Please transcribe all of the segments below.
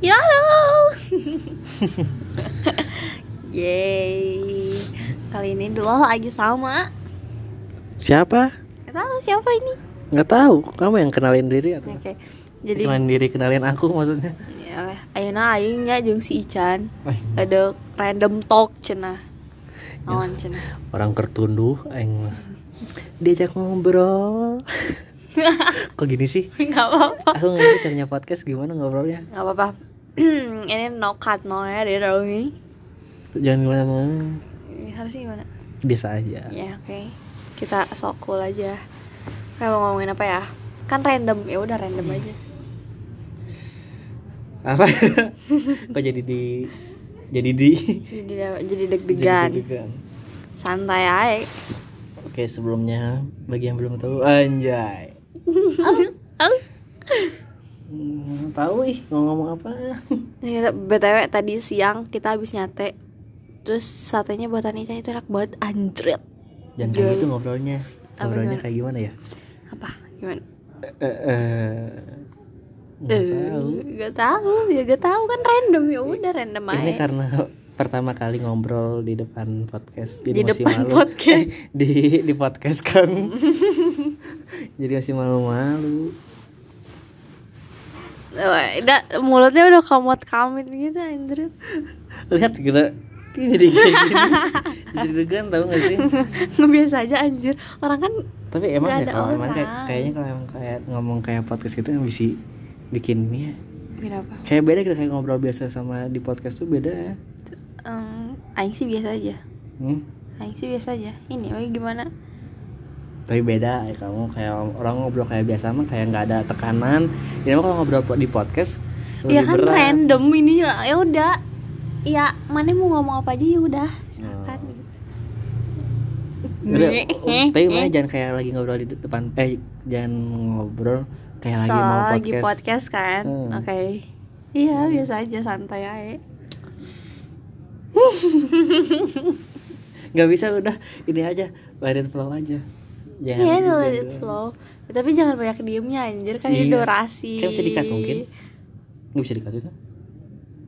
Ya halo. Yeay. Kali ini dulu lagi sama. Siapa? Gak tahu siapa ini. Nggak tahu. Kamu yang kenalin diri atau? Oke. Jadi Kenalin diri, kenalin aku maksudnya. ya, ayeuna aingnya jeung si Ican ada random talk cenah. Naon cenah. Orang kertunduh, aing mah. Diajak ngobrol. Kok gini sih? Enggak apa-apa. Aku nggak tahu caranya podcast gimana ngobrolnya. Enggak apa-apa. ini no cut no ya dia dong ini. Jangan gimana Ini Harusnya gimana? Biasa aja. Ya oke. Kita sok cool aja. Kayak mau ngomongin apa ya? Kan random. Ya udah random aja. Apa? Kok jadi di jadi di Jadi jadi jadi deg-degan. deg-degan. Santai aja. Oke, sebelumnya bagi yang belum tahu, anjay. Hmm, tahu ih mau ngomong apa? Ya, BTW tadi siang kita habis nyate Terus satenya buatan Ican itu enak banget anjrit Jangan kayak gitu ngobrolnya. Apa Ngobrolnya gimana? kayak gimana ya? Apa? Gimana? Eh, eh, nggak Eh, tahu. Gak tahu, ya gak tahu kan random ya udah random aja. Ini karena pertama kali ngobrol di depan podcast Di jadi masih depan malu. podcast. Eh, di di podcast kan. jadi masih malu-malu. Wah, udah, mulutnya udah kamut kamit gitu anjrit. Lihat kita ini jadi kayak gini. jadi degan tahu gak sih? Ngebiasa aja anjir. Orang kan Tapi emang ada kalau emang kayak, kayaknya kalau emang kayak ngomong kayak podcast gitu yang bisa bikin ya. kenapa? Kayak beda gitu kayak ngobrol biasa sama di podcast tuh beda ya. Em, aing sih biasa aja. Hmm. Aing sih biasa aja. Ini oh, gimana? Tapi beda ya kamu kayak orang ngobrol kayak biasa mah kayak nggak ada tekanan ya kalau ngobrol di podcast Ya kan berat. random ini ya udah. Ya mana mau ngomong apa aja ya udah. Silakan. Udah, Eh, oh, tapi mana jangan kayak lagi ngobrol di depan eh jangan ngobrol kayak lagi mau Soal lagi podcast, podcast kan. Hmm. Oke. Iya, biasa aja santai aja. nggak bisa udah ini aja it flow aja jangan Iya, gitu let it flow. Tapi jangan banyak diemnya anjir kan ini Iya. durasi. Kan bisa di-cut mungkin. nggak bisa dikat itu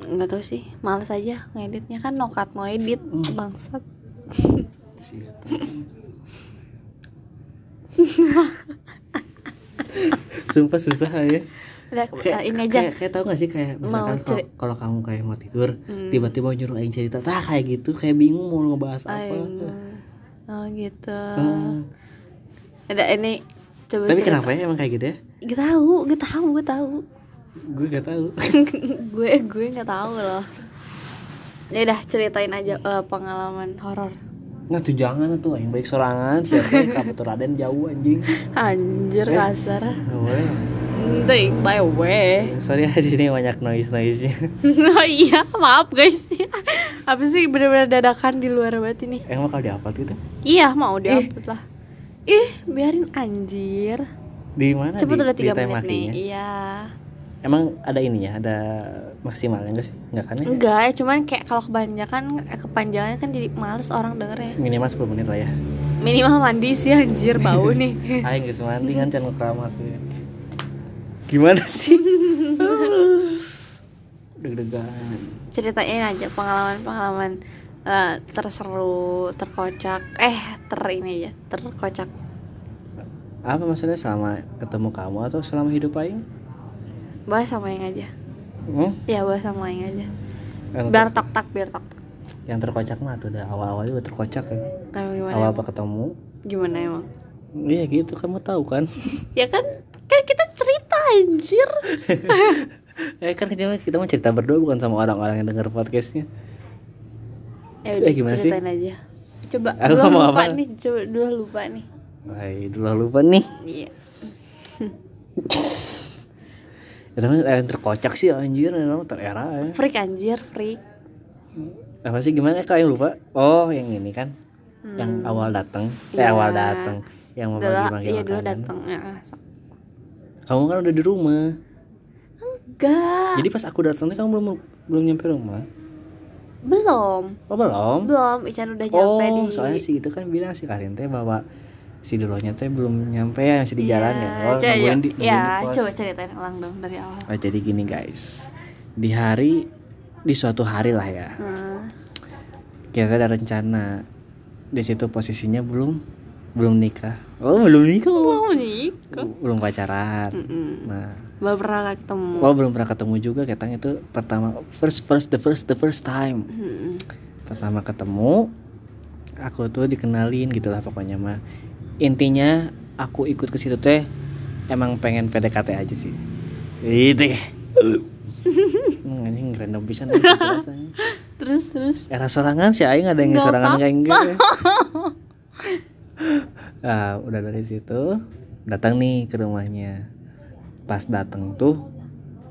Enggak tahu sih, males aja ngeditnya kan no cut no edit, Hmm. bangsat. sumpah susah ya Lihat kayak, eh, ini aja. kayak, kayak tau gak sih kayak misalkan kalau ceri- kalau kamu kayak mau tidur Hmm. tiba-tiba nyuruh aing cerita tah kayak gitu kayak bingung mau ngebahas apa Aing. Oh gitu. Hmm. Ada ini coba tapi cerita. kenapa ya emang kayak gitu ya Gak tahu, gak tahu, gak tahu. gue gak tahu gue gue nggak tahu loh. Ya udah ceritain aja eh, pengalaman horor. Nah tuh jangan tuh yang baik sorangan siapa kamu tuh Raden jauh anjing Anjir Eh. kasar. Gak boleh Ente by way. Sorry aja ini banyak noise noise nya oh iya, maaf guys. Apa sih bener-bener dadakan di luar banget ini? Emang bakal diupload gitu Iya, mau diupload lah. Ih, biarin anjir. Di mana? Cepet di, udah di 3 time menit nih. Iya. Emang ada ininya, ada maksimalnya enggak sih? Enggak kan ya? Enggak, ya cuman kayak kalau kebanyakan eh, kepanjangan kan jadi males orang dengernya. Minimal 10 menit lah ya Minimal mandi sih anjir bau nih. Ayo nggak mandi kan channel keramas ya Gimana sih? Deg-degan Ceritain aja pengalaman-pengalaman eh, terseru, terkocak. Eh, ter ini aja, terkocak. Apa maksudnya selama ketemu kamu atau selama hidup Aing? Bahas sama yang aja. Hmm? Ya, bahas sama yang aja. Yang, Biar ter- tak tak, biar tak tak. yang terkocak mah tuh udah awal-awal juga terkocak kan gimana? Awal apa ketemu Gimana emang? Iya gitu kamu tahu kan Ya kan, kan kita cerita anjir. Eh kan kita kita mau cerita berdua bukan sama orang-orang yang denger podcastnya Ya udah Eh, gimana sih? aja. Coba Aku dulu lupa apa? nih, coba dulu lupa nih. Wah dulu lupa nih Iya. Ya tapi yang terkocak sih anjir Emang terera ya Freak anjir, freak. Apa sih gimana kau yang lupa Oh yang ini kan Hmm. Yang awal datang Eh Iya. awal datang Yang mau bagi-bagi iya dulu datang. Ya, Kamu kan udah di rumah enggak. Jadi pas aku datang nih kamu belum belum nyampe rumah belum. Oh belum Belum, Ican udah nyampe Oh di soalnya sih itu kan bilang si Karin teh bahwa si Dulunya teh belum nyampe ya masih di Iya, jalan ya. Oh, coba- nungguin di, nungguin ya, di pos. coba ceritain ulang dong dari awal. Oh, jadi gini guys. di hari di suatu hari lah ya Hmm. kita ada rencana di situ posisinya belum belum nikah oh belum nikah Oh, nikah. belum pacaran Mm-mm. nah Belum pernah ketemu. oh belum pernah ketemu juga kita itu pertama first first the first the first time Mm-mm. pertama ketemu aku tuh dikenalin gitulah pokoknya mah intinya aku ikut ke situ teh emang pengen PDKT aja sih itu ya Hmm, anjing random pisan gitu rasanya. Terus terus. era sorangan sih aing ada yang sorangan kayak enggak nah udah dari situ datang nih ke rumahnya pas datang tuh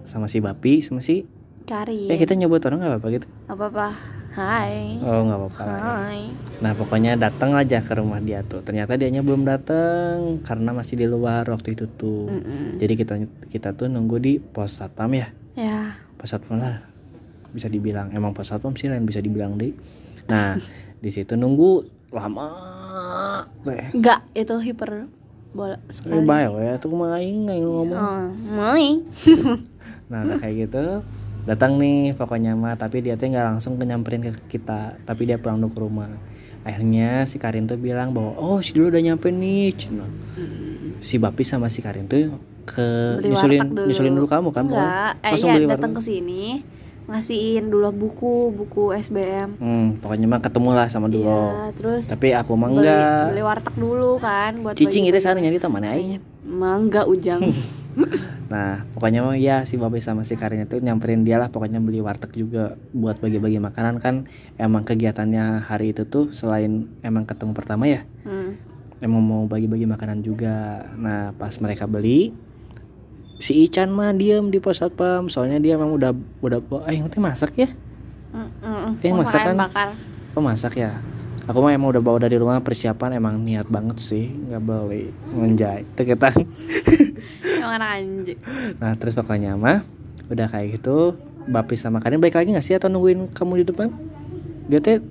sama si Bapi sama si Cari. eh kita nyebut orang nggak apa-apa gitu Apa apa? Hai. oh nggak apa-apa. Hai. Nah pokoknya datang aja ke rumah dia tuh. Ternyata dianya belum datang karena masih di luar waktu itu tuh. Mm-mm. Jadi kita kita tuh nunggu di pos satpam ya. Ya. Pos satpam lah bisa dibilang emang pos satpam sih lain bisa dibilang deh. Nah di situ nunggu lama. Enggak, itu hiper bola sekali. bae ya tuh aing aing ngomong. Oh, mai. Nah udah kayak gitu datang nih pokoknya mah tapi dia tuh nggak langsung nyamperin ke kita tapi dia pulang dulu ke rumah akhirnya si Karin tuh bilang bahwa oh si dulu udah nyampe nih Cina. si Bapi sama si Karin tuh ke Beli nyusulin dulu. nyusulin dulu kamu kan Enggak, eh langsung iya beli datang ke sini ngasihin dulu buku, buku SBM. hmm, pokoknya mah ketemu lah sama dulu Iya, terus tapi aku mah beli, enggak beli warteg dulu kan buat cicing itu sana nyari aing Iya, Mangga ujang. Nah, pokoknya mah ya si Babe sama si Karin itu nyamperin dia lah pokoknya beli warteg juga buat bagi-bagi makanan kan emang kegiatannya hari itu tuh selain emang ketemu pertama ya Hmm. emang mau bagi-bagi makanan juga. Nah, pas mereka beli si Ican mah diem di pos satpam soalnya dia emang udah udah eh yang masak ya Mm, mm, Yang masak kan? bakar. oh masak ya aku mah emang udah bawa dari rumah persiapan emang niat banget sih nggak beli menjahit itu kita Emang anak anjing. Nah terus pokoknya mah udah kayak gitu Bapi sama Karin balik lagi gak sih atau nungguin kamu di depan? Dia teh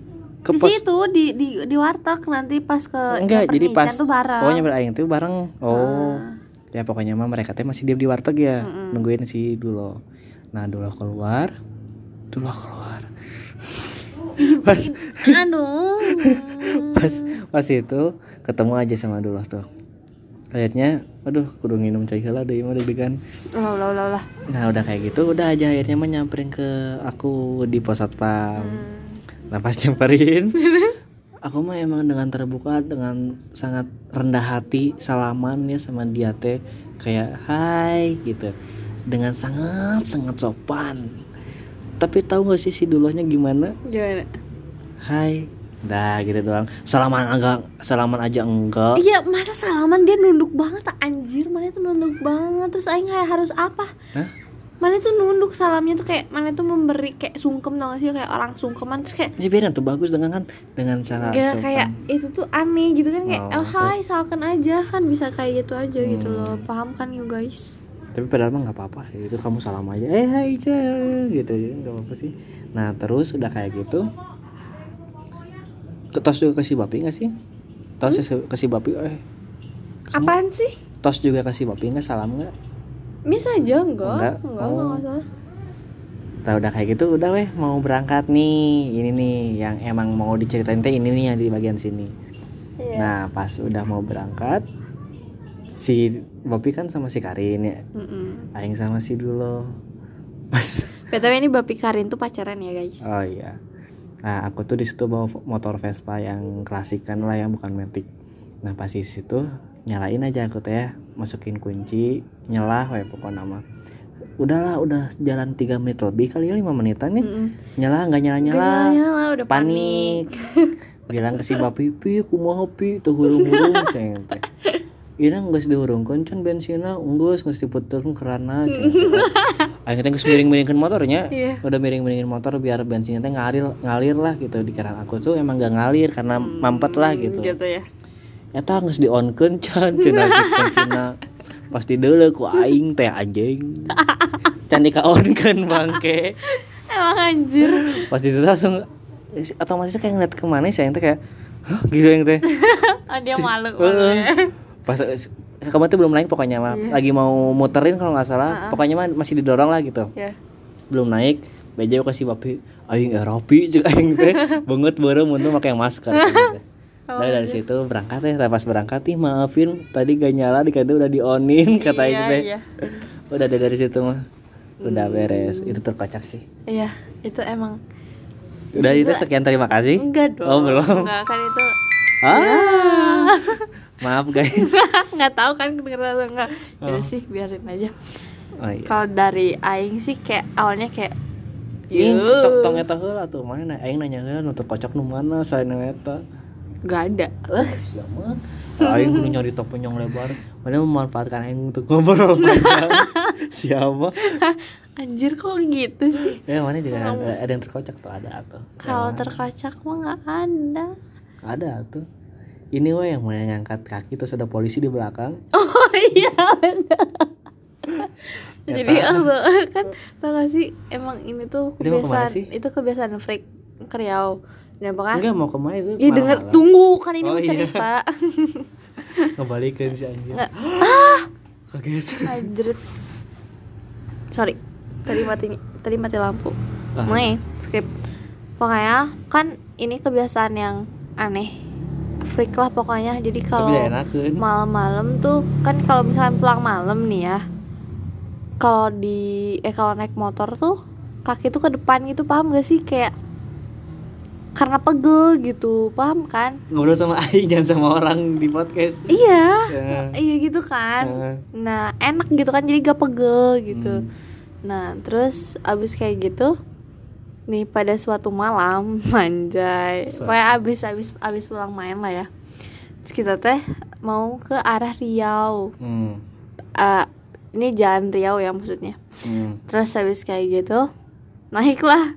ke Di pos situ di di di warteg nanti pas ke enggak jadi pas tuh bareng. pokoknya beraing tuh bareng oh Ah. Ya pokoknya mah mereka teh masih diem di warteg ya Mm-mm. nungguin si Dulo nah Dulo keluar Dulo keluar pas Aduh. pas pas itu ketemu aja sama Dulo tuh akhirnya aduh kudu nginum cai heula deui mah deg-degan Ulah ulah ulah ulah. nah udah kayak gitu udah aja akhirnya mah nyamperin ke aku di pos satpam Hmm. Nah pas nyamperin Aku mah emang dengan terbuka Dengan sangat rendah hati Salaman ya sama dia teh Kayak hai gitu Dengan sangat sangat sopan Tapi tahu gak sih si dulunya gimana Gimana? Hai Dah gitu doang Salaman agak Salaman aja enggak Iya, masa salaman dia nunduk banget anjir. Mana itu nunduk banget. Terus aing harus apa? Hah? Mana itu nunduk salamnya tuh kayak mana itu memberi kayak sungkem tau gak sih? Kayak orang sungkeman terus kayak Ya biarin tuh bagus dengan kan Dengan cara Gak kayak itu tuh aneh gitu kan kayak Oh, oh, hai salkan aja kan bisa kayak gitu aja gitu Hmm. loh. Paham kan you guys? Tapi padahal mah nggak apa-apa itu kamu salam aja eh hai Cel gitu ya nggak apa-apa sih. Nah terus udah kayak gitu tos juga kasih bapi nggak sih? Tos kasih bapi eh kamu apaan sih? Tos juga kasih bapi nggak salam nggak bisa aja enggak Enggak? enggak Oh. enggak, salah Nah udah kayak gitu udah weh mau berangkat nih ini nih yang emang mau diceritain teh ini nih yang di bagian sini Iya. nah pas udah mau berangkat si Bapi kan sama si Karin ya Mm-mm. Aing sama si dulu pas btw ini bapi Karin tuh pacaran ya guys Oh iya. Nah, aku tuh di situ bawa motor Vespa yang klasikan lah ya, bukan Matic. Nah, pas di situ nyalain aja aku teh ya, masukin kunci, nyelah we pokoknya nama. Udahlah, udah jalan 3 menit lebih kali ya 5 menitan nih. Mm-mm. Nyala nggak nyala-nyala. Gak nyala, udah panik, Panik. Bilang ke si Bapi, "Pi, kumaha pi, teu hurung-hurung ceng teh." Ina geus dihurungkeun can bensinna, geus geus diputerkeun kerana ceng teh. Akhirnya geus miring-miringkeun motornya Iya. udah miring-miringin motor biar bensinnya teh ngalir ngalir lah gitu di keran aku tuh emang gak ngalir karena mampet lah gitu gitu ya ya tah geus dionkeun can si cina. Pasti deule ku aing teh anjing. Can dikaonkeun bangke. Emang anjir. Pas itu langsung otomatis kayak ngeliat ke mana sih yang teh kayak Hah? gitu yang teh. Oh, dia malu ya. pas kamu tuh belum naik pokoknya mah lagi mau muterin kalau nggak salah. Pokoknya mah masih didorong lah gitu. Ya belum naik beja kasih papi aing eh rapi cek aing teh. Banget bareng untuk pakai masker. gitu. Oh, Dari, dari situ berangkat ya. Pas berangkat nih maafin tadi gak nyala di udah di onin kata iya, teh iya. udah dari, dari situ mah. Udah beres. Itu terkocak sih. Iya, itu emang udah itu sekian terima kasih. Enggak dong. oh belum? Enggak kan itu ah. Maaf guys. Nggak tahu kan kedengeran enggak. Jadi sih biarin aja. oh iya. Kalau dari aing sih kayak awalnya kayak tok tong eta heula tuh mana aing nanya heula nu terkocak nu mana? Saya eta nggak ada. eh siapa aing kudu nyari topeng yang lebar mana memanfaatkan aing untuk ngobrol siapa Anjir kok gitu sih? ya mana juga ada, ada yang terkocak tuh ada tuh Kalau terkocak mah nggak ada. ada tuh ini wah yang mulai ngangkat kaki terus ada polisi di belakang Oh iya benar. Ya, Jadi Pak. oh, kan tau gak sih emang ini tuh kebiasaan sih? itu kebiasaan freak ke Riau. Dan pokoknya enggak mau ke mana itu ya denger malam-malam. tunggu kan ini Oh, mau iya. cerita. ngebalikin si anjir Nggak. kaget. Sorry. Tadi mati tadi mati lampu. Ah. Nih, skip. Pokoknya kan ini kebiasaan yang aneh. Freak lah pokoknya. Jadi kalau malam-malam tuh kan kalau misalnya pulang malam nih ya. Kalau di eh kalau naik motor tuh kaki tuh ke depan gitu paham gak sih kayak karena pegel gitu paham kan ngobrol sama aing jangan sama orang di podcast iya Ya. iya gitu kan Ya. nah enak gitu kan jadi gak pegel gitu Hmm. nah terus abis kayak gitu nih pada suatu malam manjai pokoknya abis abis abis pulang main lah ya terus kita teh mau ke arah Riau hmm. Eh, ini jalan Riau ya maksudnya Hmm. terus habis kayak gitu naiklah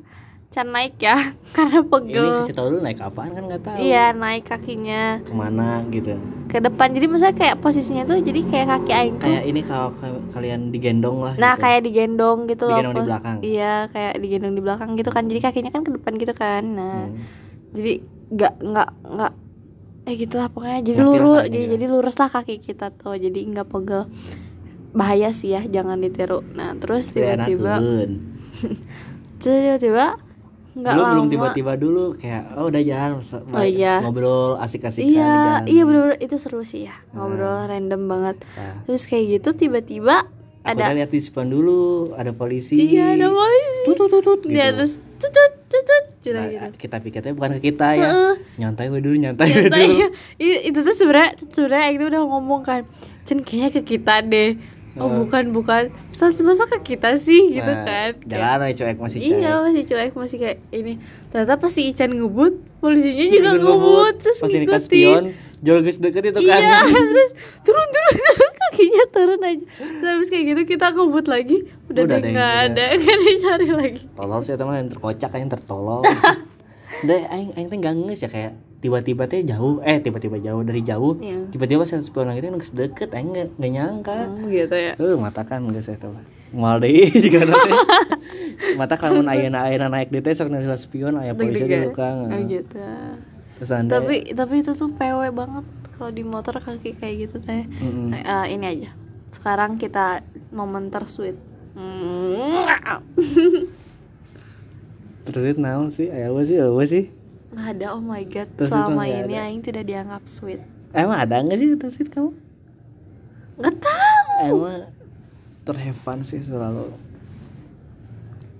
can naik ya karena ini pegel kasih tau dulu naik apaan kan nggak tahu. Iya naik kakinya. Ke mana gitu. Ke depan jadi maksudnya kayak posisinya tuh jadi kayak kaki aing tuh. Kayak ini kalau ka- kalian digendong lah Nah gitu. kayak digendong gitu loh Digendong di belakang. Iya kayak digendong di belakang gitu kan. Jadi kakinya kan ke depan gitu kan. Nah Hmm. jadi nggak nggak nggak Eh gitulah pokoknya. Jadi lurus jadi, jadi lurus lah kaki kita tuh. Jadi nggak pegel. Bahaya sih ya jangan ditiru. Nah terus tiba-tiba tiba-tiba nggak belum lama belum tiba-tiba dulu kayak oh udah jalan Oh, iya. ngobrol asik-asikan di Iya jalan. iya bener-bener itu seru sih ya Hmm. Ngobrol random banget Nah, Terus kayak gitu tiba-tiba aku ada lihat di depan dulu ada polisi Iya ada polisi tut tut tut, tut gitu. Iya terus tutut tutut Cina Nah, gitu kita pikirnya bukan ke kita ya nyantai we dulu nyantai Nyantai dulu ya. I- itu tuh sebenarnya sebenarnya itu udah ngomong kan Cen kayaknya ke kita deh oh bukan bukan. So masa ke kita sih gitu Nah, kan. jalan aja cuek masih iya cuek. masih cuek masih kayak ini. Ternyata pas si Ican ngebut polisinya juga Ikut ngebut terus pas ngikutin. spion jauh geus deket itu kan. Iya terus turun turun turun kakinya turun aja. Terus habis kayak gitu kita ngebut lagi. Udah, Udah deh nggak ada kan dicari lagi. Tolol sih teman yang terkocak yang tertolong deh aing aing teh gak nges ya kayak tiba-tiba teh jauh eh tiba-tiba jauh dari jauh Iya. tiba-tiba saya spion lagi teh geus deket aing nggak nggak nyangka Hmm, gitu ya Eh, mata kan geus eta mah. Moal deui juga nanti. Mata kalau ayeuna ayeuna naik di teh sok nang spion aya polisi di belakang. Oh, gitu Terus anda tapi tapi itu tuh PW banget kalau di motor kaki kayak gitu teh Mm-mm. Eh, ini aja sekarang kita momen tersweet Hmm, terus itu naon sih? Aya apa sih? Apa sih? Nggak ada oh my god selama ini ada. aing tidak dianggap sweet Emang ada nggak sih itu kamu? nggak tahu Emang terhevan sih selalu.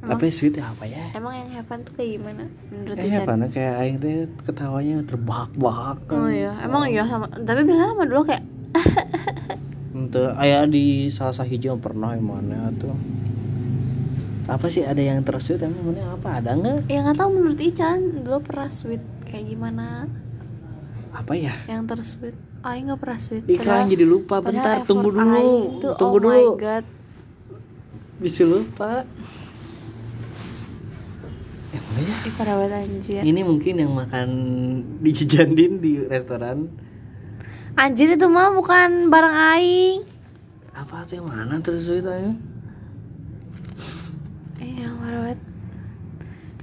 Tapi sweet ya apa ya? emang yang heaven tuh kayak gimana menurut Eh? Heaven kayak aing teh ketawanya terbahak-bahak. oh iya emang iya sama tapi biasanya sama dulu kayak Untuk aya di salah satu hijau pernah yang mana tuh. Apa sih ada yang tersweet emang mana apa? Ada nggak? ya nggak tahu. Menurut Ican dulu pernah sweet kayak gimana? Apa ya? yang tersweet Aing nggak pernah sweet Ih jadi lupa. bentar tunggu dulu. Aing tuh, tunggu oh my dulu god. Bisa lupa. Ya? Ih, parah banget anjir. Ini mungkin yang makan di Cijandin di restoran. Anjir itu mah bukan barang aing. apa tuh yang mana terus ceritanya Eh, yang parah banget.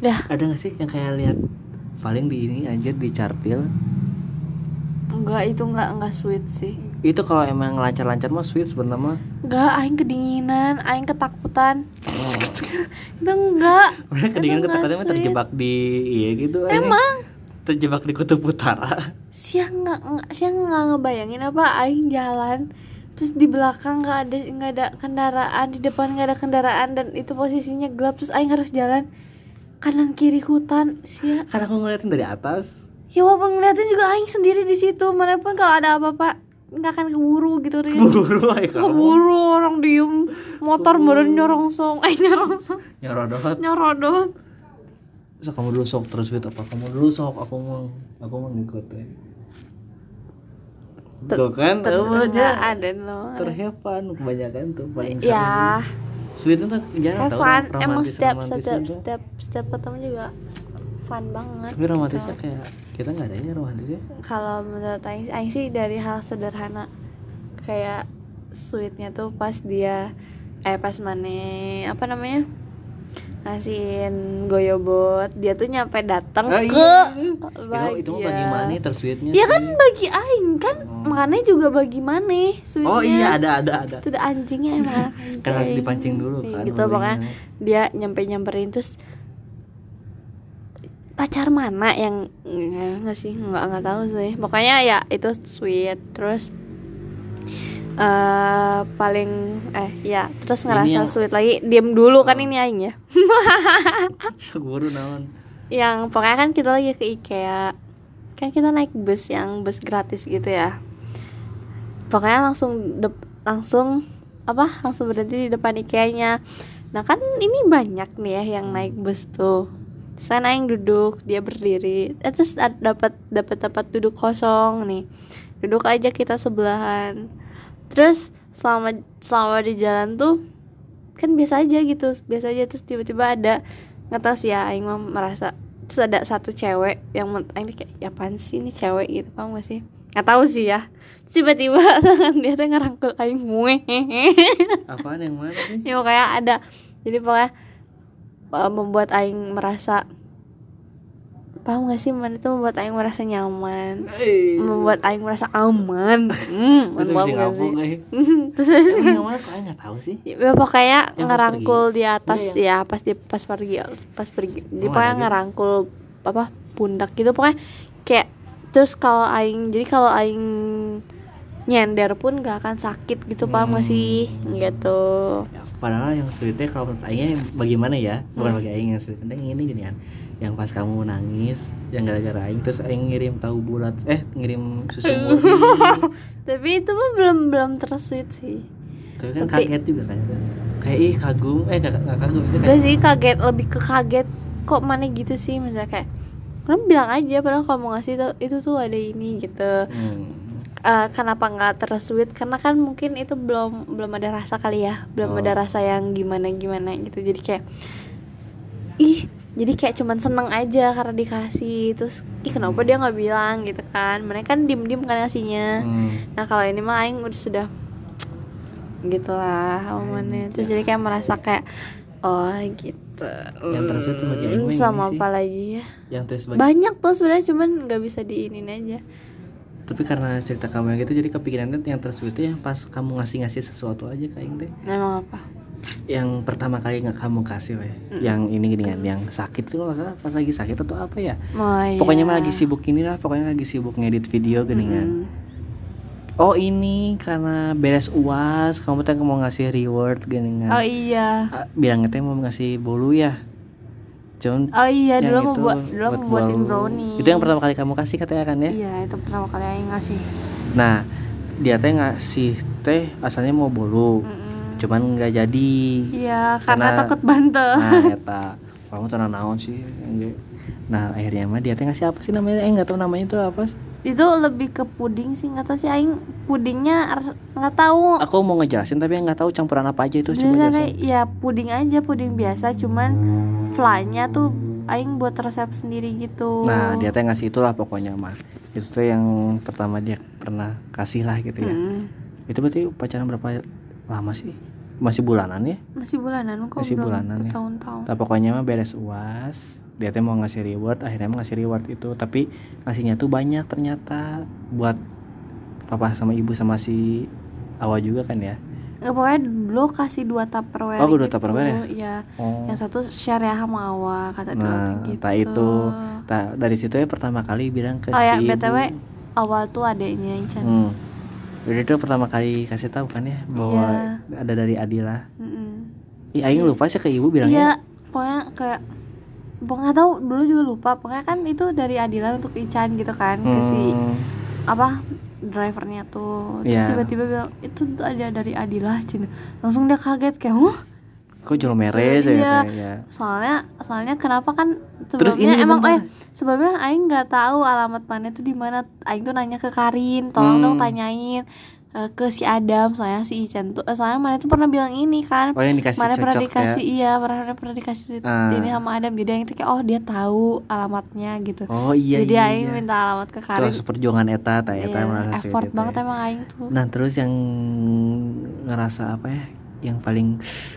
Dah, ada nggak sih yang kayak lihat paling di ini anjir di cartil enggak itu enggak enggak sweet sih. itu kalau emang lancar-lancar mah sweet sebenarnya mah Enggak, aing kedinginan, aing ketakutan. itu enggak. Orang kedinginan ketakutan mah terjebak di iya gitu. Emang terjebak di kutub utara siang nggak nggak- siang nggak ngebayangin apa aing jalan terus di belakang nggak ada nggak ada kendaraan di depan nggak ada kendaraan dan itu posisinya gelap terus aing harus jalan kanan kiri hutan sia. Karena aku ngeliatin dari atas. Ya walaupun ngeliatin juga aing sendiri di situ. Mana pun kalau ada apa-apa nggak akan keburu gitu Riz. buru aja keburu orang diem. Motor meren nyorong aing nyorong nyorodot. Nyorodot. So kamu dulu sok terus sweet apa kamu dulu sok? Aku mau aku mau ngikut ya. Tuh kan terus aja. ada loh terhepan kebanyakan tuh paling sering ya sweet tuh jarang have tau fun rom- emang setiap setiap tuh. setiap setiap ketemu juga fun banget tapi romantisnya gitu. kayak kita nggak ada ya romantisnya kalau menurut Aing, Aing sih dari hal sederhana kayak sweetnya tuh pas dia eh pas mane apa namanya ngasihin goyobot dia tuh nyampe datang Ah, ke iya. itu, bahagia. itu mah bagaimana tersweetnya ya sih? kan bagi Aing kan Oh. makanya juga bagi mana sweetnya oh iya ada ada ada itu udah anjingnya emang kan harus anjing. dipancing dulu Nih, kan gitu pokoknya dia nyampe nyamperin terus pacar mana yang nggak sih nggak nggak tahu sih pokoknya ya itu sweet terus eh paling eh ya terus ngerasa yang- sweet lagi. Diem dulu kan Oh. ini aing ya. Seguru naon. Yang pokoknya kan kita lagi ke IKEA. Kan kita naik bus yang bus gratis gitu ya. Pokoknya langsung dep- langsung apa langsung berhenti di depan IKEA-nya. Nah kan ini banyak nih ya yang naik bus tuh. Saya naik duduk dia berdiri. Eh, terus dapat dapat tempat duduk kosong nih. Duduk aja kita sebelahan terus selama selama di jalan tuh kan biasa aja gitu biasa aja terus tiba-tiba ada nggak tahu sih ya Aing mah merasa terus ada satu cewek yang Aing kayak ya apaan sih ini cewek gitu paham gak sih? Nggak tahu sih ya. Tiba-tiba tangan dia tuh ngerangkul Aing mueh apaan yang mana sih? Ya pokoknya ada jadi pokoknya uh, membuat Aing merasa paham gak sih? Mana itu membuat Aing merasa nyaman. Eh, membuat Aing merasa aman. Hmm, Terus paham gak sih? mana kok Aing nggak tahu sih. Ya pokoknya Yang pas ngerangkul di atas Iya, ya pas di pas pergi pas pergi. Oh, dia pokoknya ngerangkul apa pundak gitu. Pokoknya kayak terus kalau aing jadi kalau aing nyender pun gak akan sakit gitu paham gak sih? Gitu. Ya, padahal yang sweetnya kalau menurut Aing bagaimana ya? Bukan bagi Aing yang sweet penting ini gini kan. Yang pas kamu nangis yang gara-gara Aing terus Aing ngirim tahu bulat eh ngirim susu murni tapi itu mah belum belum tersuit sih. Tapi kan Tapi- kaget juga kan kayak ih kagum. Eh nggak nggak kagum sih gak kayak sih kaget lebih ke kaget. Kok mana gitu sih? Misalnya kayak kamu bilang aja padahal kalau mau ngasih tuh itu tuh ada ini gitu. Hmm, Eh, kenapa nggak tersuit karena kan mungkin itu belum belum ada rasa kali ya. Belum Oh. ada rasa yang gimana gimana gitu. Jadi kayak ih jadi kayak cuman seneng aja karena dikasih. Terus ih kenapa dia nggak bilang? Gitu kan. Mereka kan diem diem kan ngasihnya. Hmm. nah kalau ini mah aing udah sudah gitulah omongannya terus jadi kayak merasa kayak oh gitu. Yang Aing mah Hmm, sama sih. apa lagi ya? Yang terus banyak tuh sebenarnya cuman nggak bisa diinin aja tapi karena cerita kamu yang gitu jadi kepikirannya yang tersuit itu yang pas kamu ngasih-ngasih sesuatu aja Aing teh. Emang apa? Yang pertama kali nggak kamu kasih weh. Yang ini gini kan yang sakit tuh salah pas lagi sakit atau apa ya? Oh, iya. pokoknya mah lagi sibuk ini lah pokoknya lagi sibuk ngedit video gini kan Mm. oh ini karena beres uas kamu teh mau ngasih reward gini kan Oh iya. Ah, bilangnya teh mau ngasih bolu ya cuman Oh iya, dulu mau buat dulu mau buatin bolu. brownies. itu yang pertama kali kamu kasih katanya kan ya Iya, itu pertama kali yang ngasih. nah dia teh ngasih teh asalnya mau bolu Mm-mm. cuman nggak jadi Iya, karena, Karena- takut bantet. nah eta kamu tuh naon sih nah akhirnya mah dia teh ngasih apa sih namanya eh nggak tahu namanya itu apa sih itu lebih ke puding sih, nggak tahu sih aing pudingnya nggak tahu. aku mau ngejelasin tapi nggak tahu campuran apa aja itu coba jelasin ya puding aja, puding biasa, cuman fly-nya tuh aing buat resep sendiri gitu. nah dia teh ngasih itulah pokoknya mah itu tuh yang pertama dia pernah kasih lah gitu ya Mm. itu berarti pacaran berapa lama sih masih bulanan ya Masih bulanan kok Masih bulanan ya. bertahun-tahun. nah, pokoknya mah beres uas dia teh mau ngasih reward akhirnya mah ngasih reward itu tapi ngasihnya tuh banyak ternyata buat papa sama ibu sama si Awa juga kan ya Nggak, pokoknya dulu kasih dua tupperware Oh, dua gitu. Tupperware ya? Iya. oh Yang satu share ya sama Awa kata Nah, gitu. tak itu. Ta- dari situ ya pertama kali bilang ke Oh ya, si BTW ibu Awa tuh adeknya Ican. hmm. Jadi itu pertama kali kasih tahu kan ya bahwa ada dari Adila. Mm-mm. Ih, aing lupa sih ke ibu bilangnya. Iya, pokoknya kayak pokoknya tahu dulu juga lupa. Pokoknya kan itu dari Adila untuk Ican gitu kan ke si Hmm. apa drivernya tuh. Terus Iya. tiba-tiba bilang itu tuh ada dari Adila Cina. Langsung dia kaget kayak, "Huh?" Kok jual mere sih Iya. ya. Soalnya soalnya kenapa kan Terus sebelumnya ini emang bentar. eh sebelumnya aing nggak tahu alamat mana tuh di mana. Aing tuh nanya ke Karin, tolong Hmm. dong tanyain eh, ke si Adam soalnya si Ican tuh eh, soalnya mana tuh pernah bilang ini kan Oh yang dikasih mana pernah dikasih ya. iya pernah pernah dikasih Ah. ini sama Adam jadi yang itu kayak oh dia tahu alamatnya gitu Oh iya jadi iya. Aing iya. minta alamat ke Karin Terus perjuangan eta ta eta Iya, merasa effort gitu banget ya. emang Aing tuh Nah, terus yang ngerasa apa ya? Yang paling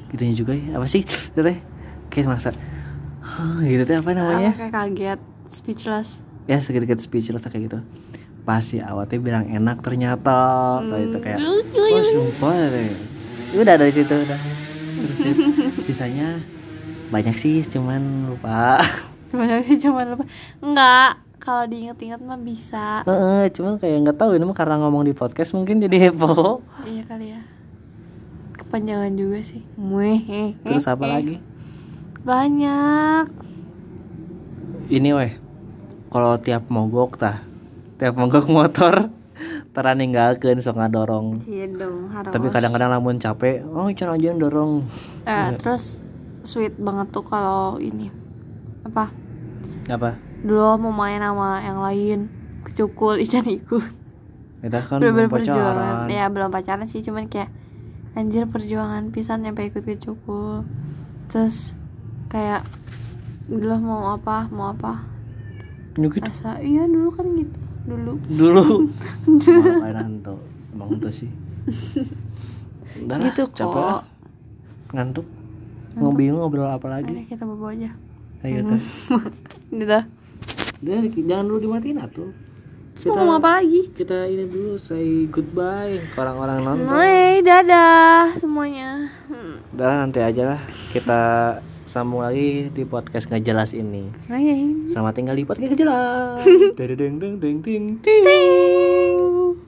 gitunya juga ya. Apa sih? Teh kayak merasa "Hah," gitu teh apa namanya? Apa kayak kaget speechless ya sedikit speechless kayak gitu pas si awatnya bilang enak ternyata kayak itu kayak Hmm. oh sumpah deh. Udah dari situ udah. Terus ya, sisanya banyak sih cuman lupa. Banyak sih cuma lupa. Enggak Kalau diinget-inget mah bisa. Heeh, cuman kayak nggak tahu ini mah karena ngomong di podcast mungkin jadi heboh. Iya kali ya. Kepanjangan juga sih. Terus apa lagi? Banyak. Ini weh kalau tiap mogok tah tiap mogok motor tara ninggalkeun sok ngadorong. Iya dong harus. Tapi kadang-kadang lamun capek oh can aja dorong. Eh, Terus Sweet banget tuh kalau ini. Apa? Apa? Dulu mau main sama yang lain Kecukul Ican ikut. Kita kan belum perjuangan pacaran. Ya belum pacaran sih Cuman kayak Anjir perjuangan pisan Nyampe ikut kecukul. Terus Kayak Dulu mau apa Mau apa? Nyukit? Asa Iya dulu kan gitu Dulu. Dulu. Ngapain hantu emang itu sih. Udah lah, Gitu capek kok. lah. ngantuk. Mau bingung ngobrol apa lagi. Ayo kita bobo aja. Ayo tuh Gitu Udah, jangan dulu dimatiin atuh Terus mau ngomong apa lagi? kita ini dulu say goodbye ke orang-orang nonton. Hai, dadah semuanya. Hmm. udah nanti aja lah. Kita sambung lagi di podcast nggak jelas ini. Hai. sama tinggal di podcast nggak jelas deng deng deng ding ding